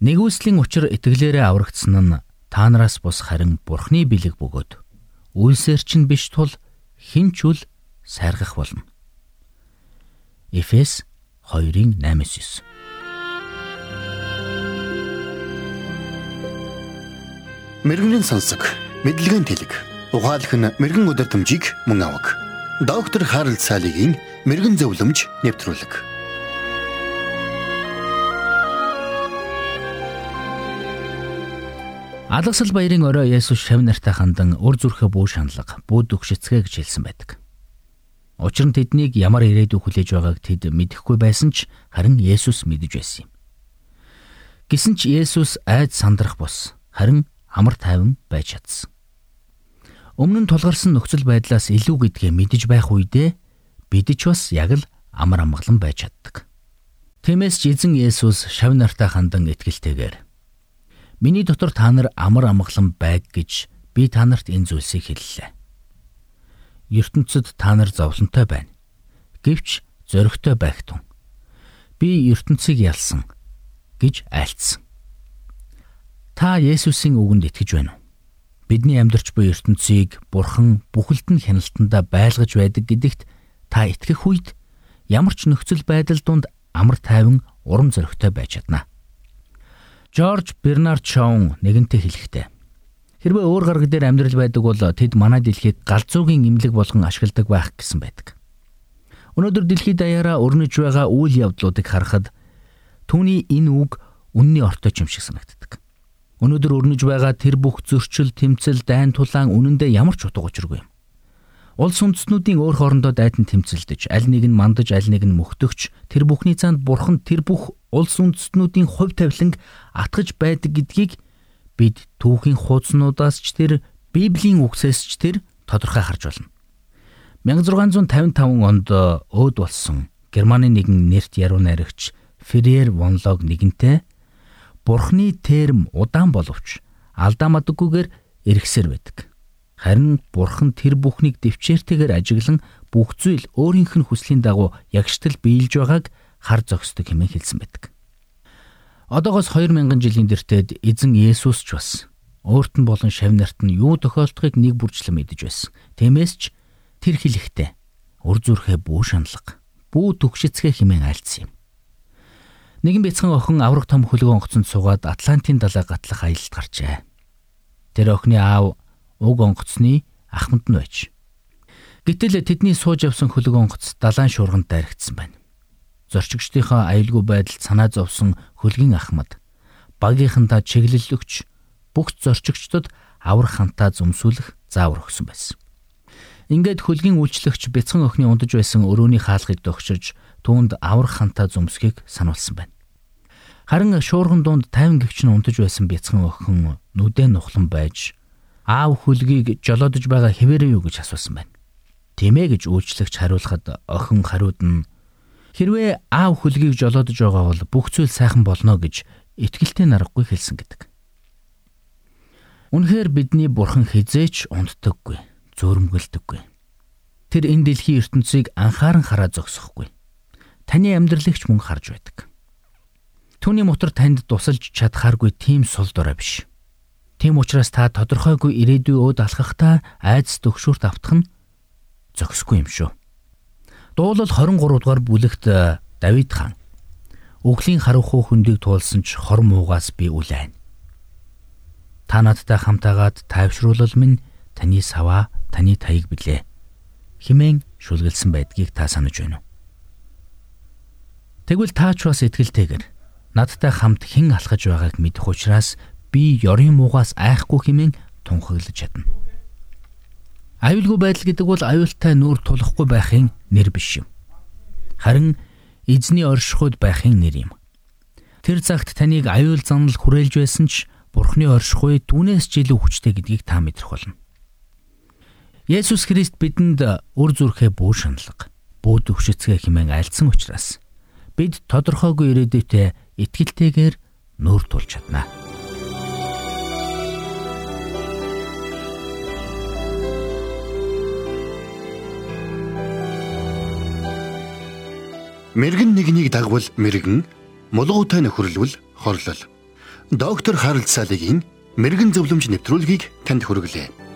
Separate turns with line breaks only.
Нэгүслийн учир итгэлээрээ аврагдсан нь та нараас бус харин Бурхны бэлэг бөгөөд үйлсээр чинь биш тул хинч үл сайргах болно. Эфес 2:8-9
Мэргэний сонсог, мэдлэгийн тэлэг. Ухаалх нь мэрэгэн өдөр төмжийг мөн авах. Доктор Харалт цаалогийн мэрэгэн зөвлөмж нэвтрүүлэг.
Алагсал баярын орой Есүс шав нартай хандан өр зүрхээ бүү шаналга, бүүд өгшицгээ гэж хэлсэн байдаг. Учир нь тэднийг ямар ирээдүй хүлээж байгааг тэд мэдэхгүй байсан ч харин Есүс мэдэж байсан юм. Гэсэн ч Есүс айд сандрах бус харин амар тайван байж чадсан. Өмнө нь тулгарсан нөхцөл байдлаас илүү гэдгээ мэдэж байх үедээ бид ч бас яг л амар амгалан байж чаддаг. Тиймээс ч эзэн Есүс шав нартай хандан итгэлтэйгээр Миний дотор та нар амар амгалан байг гэж би та нарт энэ зүйлсийг хэллээ. ертөнцид та нар зовлонтой байна. Гэвч зөрөгтэй байх тун. Би ертөнцийг ялсан гэж айлцсан. Та Есүсийн үгэнд итгэж байна уу? Бидний амьдарч буй ертөнцийг Бурхан бүхэлд нь хяналтандаа байлгаж байдаг гэдэгт та итгэх үед ямар ч нөхцөл байдал донд амар тайван урам зоригтой байж чадна. Жорж Бернард Шоун нэгэнтээ хэлэхдээ хэрвээ өөр гараг дээр амьдрал байдаг бол тэд манай дэлхийг галзуугийн имлэг болгон ашигладаг байх гэсэн байдаг. Өнөөдөр дэлхийд даяараа өрнөж байгаа үйл явдлуудыг харахад түүний энэ үг үнний ортой юм шиг санагддаг. Өнөөдөр өрнөж байгаа тэр бүх зөрчил, тэмцэл, дайн тулаан үнэндээ ямар ч утга учиргүй юм. Улс үндэстнүүдийн өөр хоорондоо дайтан тэмцэлдэж, аль нэг нь мандаж, аль нэг нь мөхтөгч, тэр бүхний цаанд бурхан тэр бүх улс үндэстнүүдийн хувь тавиланг атгаж байдаг гэдгийг бид түүхийн хуудаснуудаас ч тэр Библийн үгсээс ч тэр тодорхой харж байна. 1655 онд өөд болсон Германы нэгэн нэрт яруу найрагч Ферьер von Log нэгэнтээ Бурхны терм удаан боловч алдаа мадаггүйгээр эргэсээр байдаг. Харин Бурхан тэр бүхнийг дэвчээртэйгээр ажиглан бүх зүйл өөрийнх нь хүслийн дагуу ягштал биелж байгааг хар зогсдог хэмээн хэлсэн байдаг. Одоогоос 2000 жилийн дэртэд эзэн Есүс ч бас өөрт нь болон шав нарт нь юу тохиолдохыг нэг бүрчлэн мэдэж байсан. Тиймээс ч тэр хэлэхдээ үр зүрхээ бүү шаналга, бүү төгшицгээ хэмээн айлцсан юм. Нэгэн бяцхан охин авраг том хөлгөө онгоцонд суугаад Атлантын далай гатлах аялалд гарчээ. Тэр охины аав уг онгоцны ахмад нь байж. Гэтэл тэдний сууж явсан хөлөг онгоц далайн шуурганд дайрагдсан байна. Зорчигчдийнхаа аюулгүй байдалд санаа зовсон хөлгийн ахмад багийнхантаа чиглэлөгч бүх зорчигчдод аврах хантаа зүмсүүлэх заавар өгсөн байсан. Ингээд хөлгийн үйлчлэгч бяцхан охины ундаж байсан өрөөний хаалгыг догшиж түүнд аврах хантаа зүмсгийг сануулсан байна. Харин шуурган дунд 50 гэгч нь унтаж байсан бяцхан охин нүдэн нухлан байж аав хүлгийг жолоодож байгаа хэвээрээ юу гэж асуусан байна. Тийм ээ гэж үйлчлэгч хариулахад охин хариуд нь хэрвээ аав хүлгийг жолоодож байгаа бол бүх зүйл сайхан болно гэж итгэлтэй наргагүй хэлсэн гэдэг. Үнэхээр бидний бурхан хизээч унддаггүй, зөөрмгөлдөггүй. Тэр энэ дэлхийн ертөнцийг анхааран хараа зогсохгүй. Таны амьдралагч мөн харж байдаг. Түүний мотор танд тусалж чадхааргүй тийм сул дорой биш. Тийм учраас та тодорхойгүй ирээдүй өөд алхахдаа айдас төгшүүрт автах нь зохисгүй юм шүү. Дуулал 23 дугаар бүлэгт э, Давид хаан Өглийн харанхуй хөндийг туулсан ч хор муугаас би үлээн. Та надтай хамтаагаад тайвшруулал минь таны саваа, таны таяг билээ. Химэн шүлгэлсэн байдгийг та санаж байна уу? Тэгвэл та ч бас итгэлтэйгэр надтай хамт хэн алхаж байгааг мэдэх учраас би ёрын муугаас айхгүй хэмээн тунхаглаж чадна. Аюулгүй байдал гэдэг бол аюултай нүур тулахгүй байхын нэр биш юм. Харин эзний оршихуйд байхын нэр юм. Тэр цагт таныг аюул занал хүрээлж байсан ч Бурхны оршихуй түүнээс ч илүү хүчтэй гэдгийг та мэдрэх болно. Есүс Христ бидэнд үр зүрхээ бүү шаналга, бүү төвшөцгөө хэмээн альцсан учраас бид тодорхойгүй ирээдүйтэй итгэлтэйгээр нүүр тулж чаднаа.
Мэргэн нэгнийг дагвал мэргэн, мулгуутай нөхөрлөвл хорлол. Доктор Харалт цаалогийн мэрэгэн зөвлөмж нэвтрүүлгийг танд хүргэлээ.